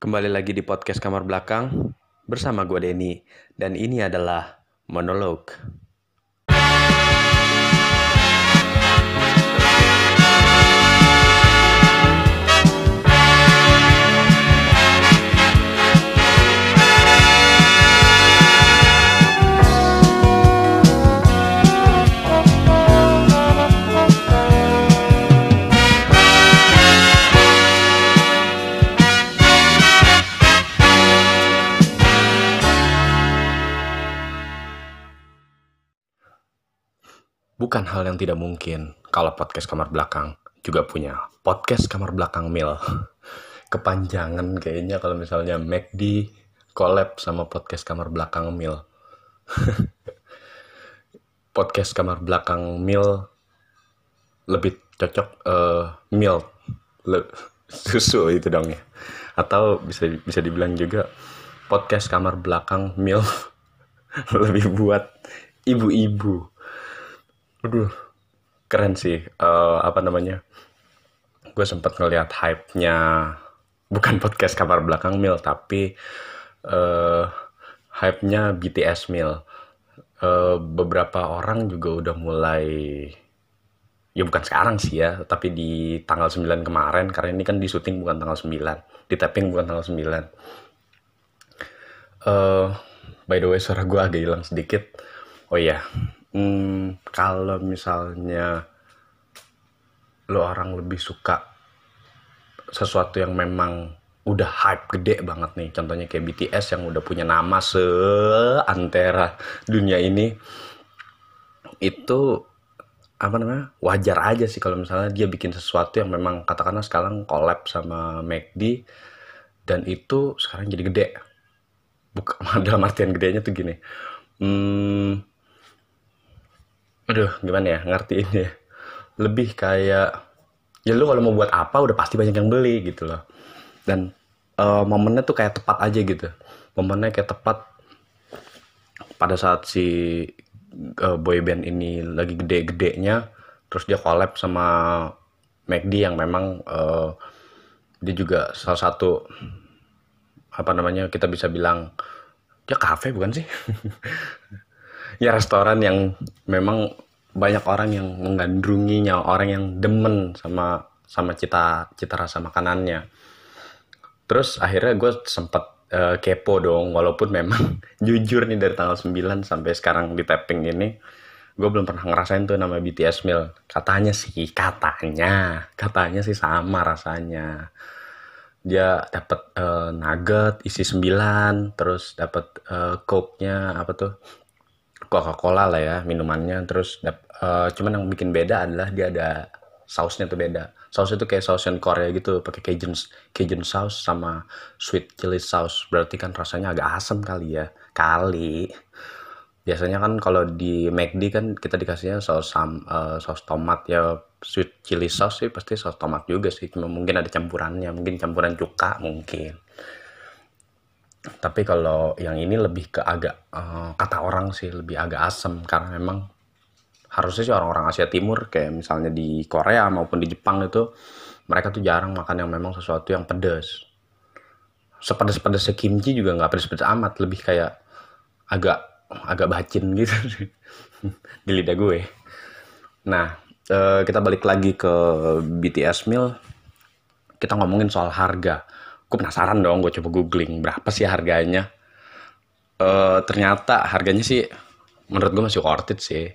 Kembali lagi di podcast kamar belakang bersama gue Denny dan ini adalah monolog. Bukan hal yang tidak mungkin kalau podcast kamar belakang juga punya podcast kamar belakang mil. Kepanjangan kayaknya kalau misalnya McD collab sama podcast kamar belakang mil. podcast kamar belakang mil lebih cocok uh, mil Le, susu itu dong ya. Atau bisa bisa dibilang juga podcast kamar belakang mil lebih buat ibu-ibu Aduh, keren sih. Uh, apa namanya? Gue sempet ngeliat hype-nya bukan podcast kamar belakang Mil, tapi uh, hype-nya BTS Mil. Uh, beberapa orang juga udah mulai ya bukan sekarang sih ya, tapi di tanggal 9 kemarin karena ini kan di syuting bukan tanggal 9, di tapping bukan tanggal 9. Uh, by the way suara gue agak hilang sedikit. Oh iya, hmm, kalau misalnya lo orang lebih suka sesuatu yang memang udah hype gede banget nih contohnya kayak BTS yang udah punya nama seantera dunia ini itu apa namanya wajar aja sih kalau misalnya dia bikin sesuatu yang memang katakanlah sekarang collab sama McD dan itu sekarang jadi gede. Bukan dalam artian gedenya tuh gini hmm, aduh gimana ya ngertiin ya lebih kayak ya lu kalau mau buat apa udah pasti banyak yang beli gitu loh. Dan uh, momennya tuh kayak tepat aja gitu. Momennya kayak tepat pada saat si uh, boy band ini lagi gede-gedenya terus dia collab sama McD yang memang uh, dia juga salah satu apa namanya kita bisa bilang dia kafe bukan sih ya restoran yang memang banyak orang yang menggandrunginya, orang yang demen sama sama cita cita rasa makanannya. Terus akhirnya gue sempet uh, kepo dong, walaupun memang jujur nih dari tanggal 9 sampai sekarang di tapping ini, gue belum pernah ngerasain tuh nama BTS meal. Katanya sih, katanya, katanya sih sama rasanya. Dia dapat uh, nugget isi 9, terus dapat uh, coke-nya apa tuh? Coca-Cola lah ya minumannya. Terus uh, cuman yang bikin beda adalah dia ada sausnya tuh beda. Sausnya tuh kayak saus yang Korea gitu pakai Cajun Cajun sauce sama sweet chili sauce berarti kan rasanya agak asam kali ya kali. Biasanya kan kalau di McD kan kita dikasihnya saus sam, uh, saus tomat ya. Sweet chili sauce sih pasti saus tomat juga sih cuma mungkin ada campurannya mungkin campuran cuka mungkin tapi kalau yang ini lebih ke agak uh, kata orang sih lebih agak asam karena memang harusnya sih orang-orang Asia Timur kayak misalnya di Korea maupun di Jepang itu mereka tuh jarang makan yang memang sesuatu yang pedas sepedas-pedas kimchi juga nggak pedas-pedas amat lebih kayak agak agak bacin gitu di lidah gue. Nah uh, kita balik lagi ke BTS meal. Kita ngomongin soal harga gue penasaran dong gue coba googling berapa sih harganya. Uh, ternyata harganya sih menurut gue masih worth it sih.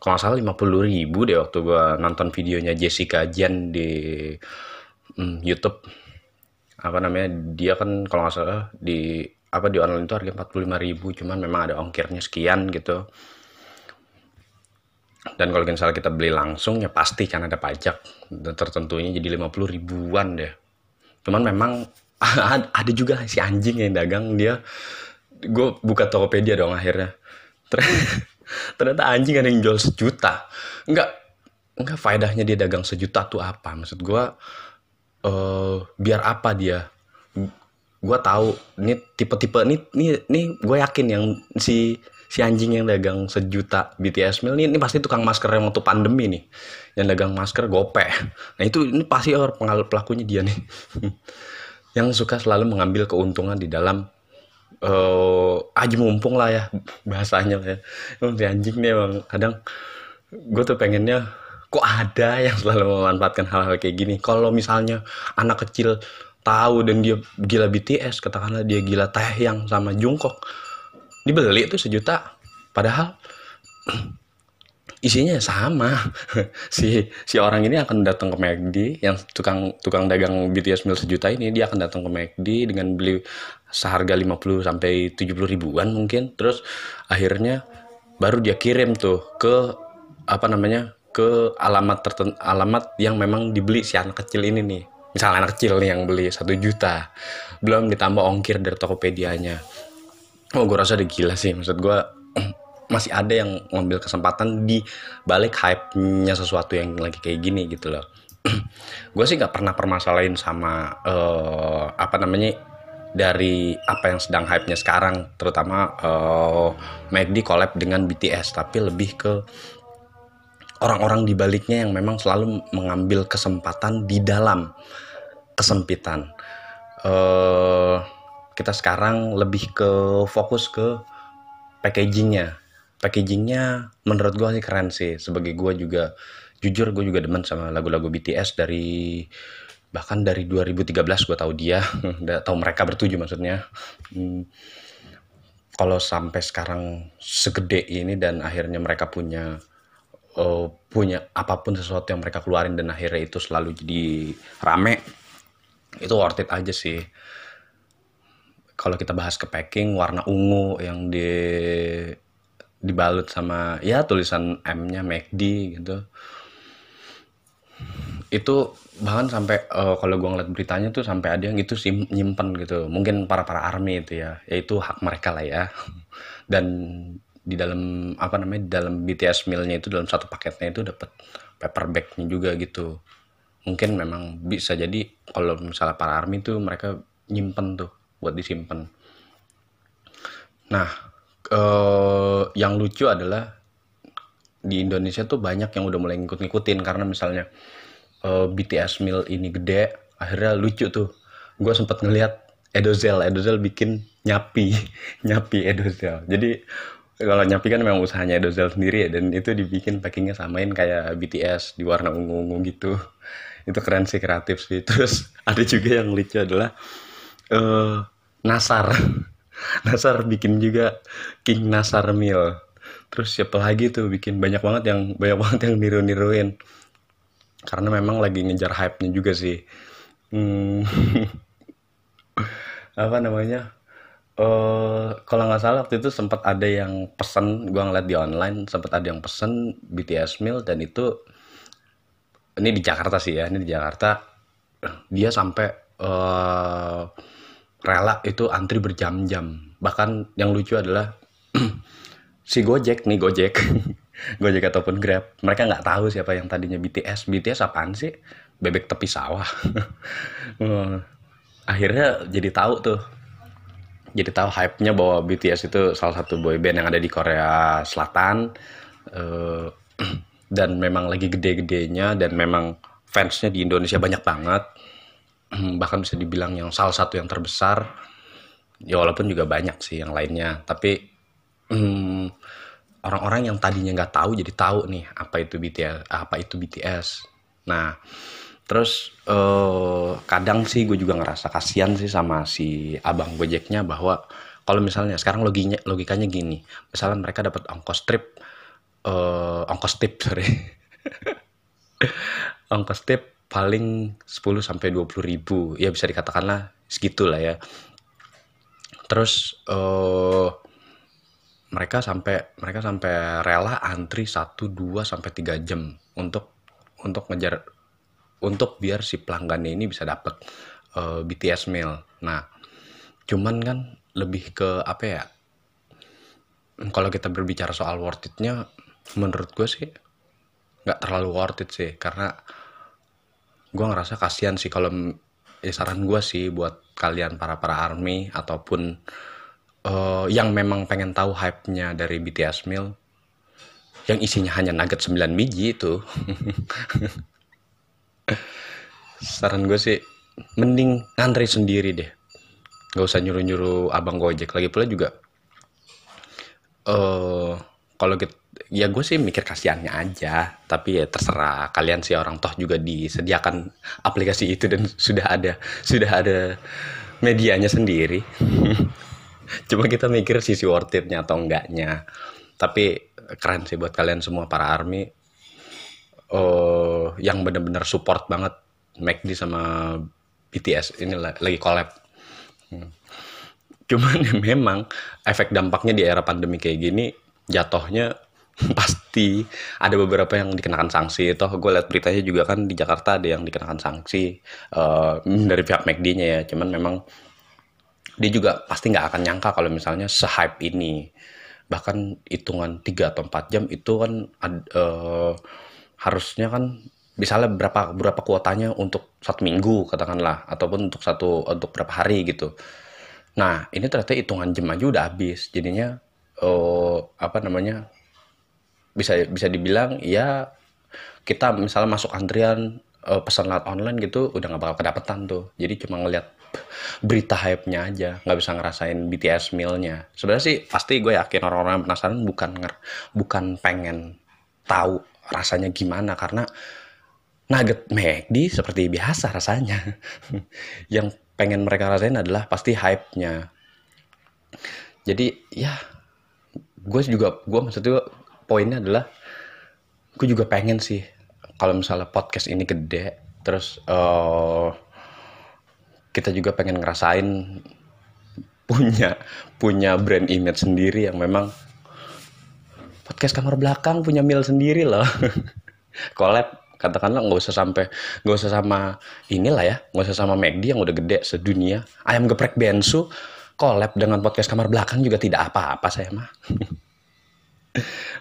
Kalau nggak salah 50 ribu deh waktu gue nonton videonya Jessica Jen di hmm, YouTube. Apa namanya dia kan kalau nggak salah di apa di online itu harga 45 ribu cuman memang ada ongkirnya sekian gitu. Dan kalau misalnya kita beli langsung ya pasti kan ada pajak dan tertentunya jadi 50 ribuan deh. Cuman memang ada juga si anjing yang dagang dia gue buka Tokopedia dong akhirnya. Ternyata anjing ada yang jual sejuta. Enggak enggak faedahnya dia dagang sejuta tuh apa? Maksud gue uh, biar apa dia? Gue tahu ini tipe-tipe ini ini ini gue yakin yang si si anjing yang dagang sejuta BTS mil ini, ini pasti tukang masker yang waktu pandemi nih. Yang dagang masker gope nah itu ini pasti orang pelakunya dia nih yang suka selalu mengambil keuntungan di dalam uh, aji mumpung lah ya bahasanya ya. Emang anjing nih emang kadang gue tuh pengennya kok ada yang selalu memanfaatkan hal-hal kayak gini? Kalau misalnya anak kecil tahu dan dia gila BTS katakanlah dia gila yang sama Jungkook dibeli tuh sejuta. Padahal isinya sama. Si si orang ini akan datang ke McD yang tukang tukang dagang BTS meal sejuta ini dia akan datang ke McD dengan beli seharga 50 sampai 70 ribuan mungkin. Terus akhirnya baru dia kirim tuh ke apa namanya ke alamat terten alamat yang memang dibeli si anak kecil ini nih. Misalnya anak kecil nih yang beli satu juta. Belum ditambah ongkir dari Tokopedia-nya. Oh gue rasa udah gila sih. Maksud gue masih ada yang ngambil kesempatan di balik hype-nya sesuatu yang lagi kayak gini gitu loh. gue sih nggak pernah permasalahin sama uh, apa namanya dari apa yang sedang hype-nya sekarang, terutama uh, McD collab dengan BTS, tapi lebih ke orang-orang di baliknya yang memang selalu mengambil kesempatan di dalam kesempitan. Uh, kita sekarang lebih ke fokus ke packagingnya packagingnya menurut gue sih keren sih. Sebagai gue juga jujur gue juga demen sama lagu-lagu BTS dari bahkan dari 2013 gue tahu dia. Tahu mereka bertujuh maksudnya. Hmm, kalau sampai sekarang segede ini dan akhirnya mereka punya uh, punya apa pun sesuatu yang mereka keluarin dan akhirnya itu selalu jadi rame itu worth it aja sih. Kalau kita bahas ke packing warna ungu yang di dibalut sama ya tulisan M-nya McD gitu. Itu bahkan sampai uh, kalau gue ngeliat beritanya tuh sampai ada yang itu sim nyimpen gitu. Mungkin para para army itu ya yaitu hak mereka lah ya. Dan di dalam apa namanya di dalam BTS mealnya itu dalam satu paketnya itu dapat paper bagnya juga gitu. Mungkin memang bisa jadi kalau misalnya para army tuh mereka nyimpen tuh buat disimpan nah uh, yang lucu adalah di Indonesia tuh banyak yang udah mulai ngikut-ngikutin karena misalnya uh, eh, BTS Meal ini gede akhirnya lucu tuh. Gue sempat ngeliat Edozel Edozel bikin nyapi nyapi Edozel. Jadi kalau nyapi kan memang usahanya Edozel sendiri ya dan itu dibikin packingnya samain kayak BTS di warna ungu-ungu gitu. Itu keren sih kreatif sih. Terus ada juga yang lucu adalah uh, Nasar Nasar bikin juga King Nasar Meal terus siapa lagi tuh bikin? Banyak banget yang banyak banget yang niru-niruin. Karena memang lagi ngejar hype-nya juga sih. Hmm, apa namanya? Uh, kalau nggak salah waktu itu sempat ada yang pesen gua ngeliat di online sempat ada yang pesen BTS meal dan itu ini di Jakarta sih ya ini di Jakarta. Dia sampai uh, rela itu antri berjam-jam. Bahkan yang lucu adalah si Gojek nih Gojek. Gojek ataupun Grab. Mereka nggak tahu siapa yang tadinya BTS BTS apaan sih? Bebek tepi sawah. Akhirnya jadi tahu tuh. Jadi tahu hype-nya bahwa BTS itu salah satu boy band yang ada di Korea Selatan. Uh, dan memang lagi gede-gedenya dan memang fansnya di Indonesia banyak banget bahkan bisa dibilang yang salah satu yang terbesar. Ya walaupun juga banyak sih yang lainnya tapi hmm, orang-orang yang tadinya nggak tahu jadi tahu nih apa itu BTS apa itu BTS nah terus eh, kadang sih gue juga ngerasa kasihan sih sama si abang gojeknya bahwa kalau misalnya sekarang loginya logikanya gini misalnya mereka dapat ongkos trip eh, ongkos tip sorry. Ongkos tip paling 10 sampai 20 ribu ya bisa dikatakanlah segitulah ya terus uh, mereka sampai mereka sampai rela antri 1 2 sampai 3 jam untuk untuk ngejar untuk biar si pelanggannya ini bisa dapat uh, eh, BTS meal. Nah, cuman kan lebih ke apa ya? Kalau kita berbicara soal worth it-nya menurut gue sih nggak terlalu worth it sih karena gue ngerasa kasihan sih kalau ya saran gue sih buat kalian para para army ataupun uh, yang memang pengen tahu hype-nya dari BTS Meal yang isinya hanya nugget 9 biji itu. Saran gue sih mending ngantri sendiri deh. Nggak usah nyuruh nyuruh abang gojek. Lagi pula juga uh, kalau gitu ya gue sih mikir kasihannya aja tapi ya terserah. Kalian sih orang toh juga disediakan aplikasi itu dan sudah ada sudah ada medianya sendiri. Cuma kita mikir sisi worth it-nya atau enggaknya. Tapi keren sih buat kalian semua para army. Uh, yang bener-bener support banget McD sama BTS ini lagi collab. Hmm. cuman memang efek dampaknya di era pandemi kayak gini jatuhnya pasti ada beberapa yang dikenakan sanksi. Toh gue liat beritanya juga kan di Jakarta ada yang dikenakan sanksi uh, dari pihak McD-nya ya. Cuman memang dia juga pasti nggak akan nyangka kalau misalnya se-hype ini. Bahkan hitungan 3 atau 4 jam itu kan uh, harusnya kan misalnya berapa berapa kuotanya untuk satu minggu katakanlah ataupun untuk satu untuk berapa hari gitu. Nah ini ternyata hitungan jam aja udah habis. Jadinya uh, apa namanya? Bisa bisa dibilang ya kita misalnya masuk antrian uh, pesan lewat online gitu udah nggak bakal kedapetan tuh. Jadi cuma ngeliat berita hype-nya aja nggak bisa ngerasain BTS meal-nya. Sebenarnya sih pasti gue yakin orang-orang penasaran bukan nger bukan pengen tahu rasanya gimana karena nugget McD seperti biasa rasanya. Yang pengen mereka rasain adalah pasti hype-nya. Jadi ya gue juga gue maksudnya poinnya adalah gue juga pengen sih kalau misalnya podcast ini gede terus uh, kita juga pengen ngerasain punya punya brand image sendiri yang memang podcast kamar belakang punya meal sendiri loh. Collab katakanlah nggak usah sampai nggak usah sama inilah ya nggak usah sama McD yang udah gede sedunia. Ayam geprek bensu collab dengan podcast kamar belakang juga tidak apa-apa saya mah.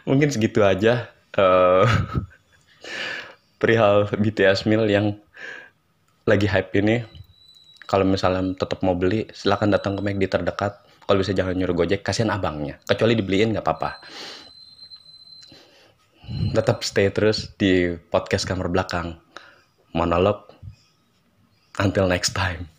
Mungkin segitu aja uh, perihal BTS Meal yang lagi hype ini. Kalau misalnya tetap mau beli silahkan datang ke McD terdekat. Kalau bisa jangan nyuruh gojek kasihan abangnya. Kecuali dibeliin nggak apa-apa. Tetap stay terus di podcast kamar belakang. Monolog until next time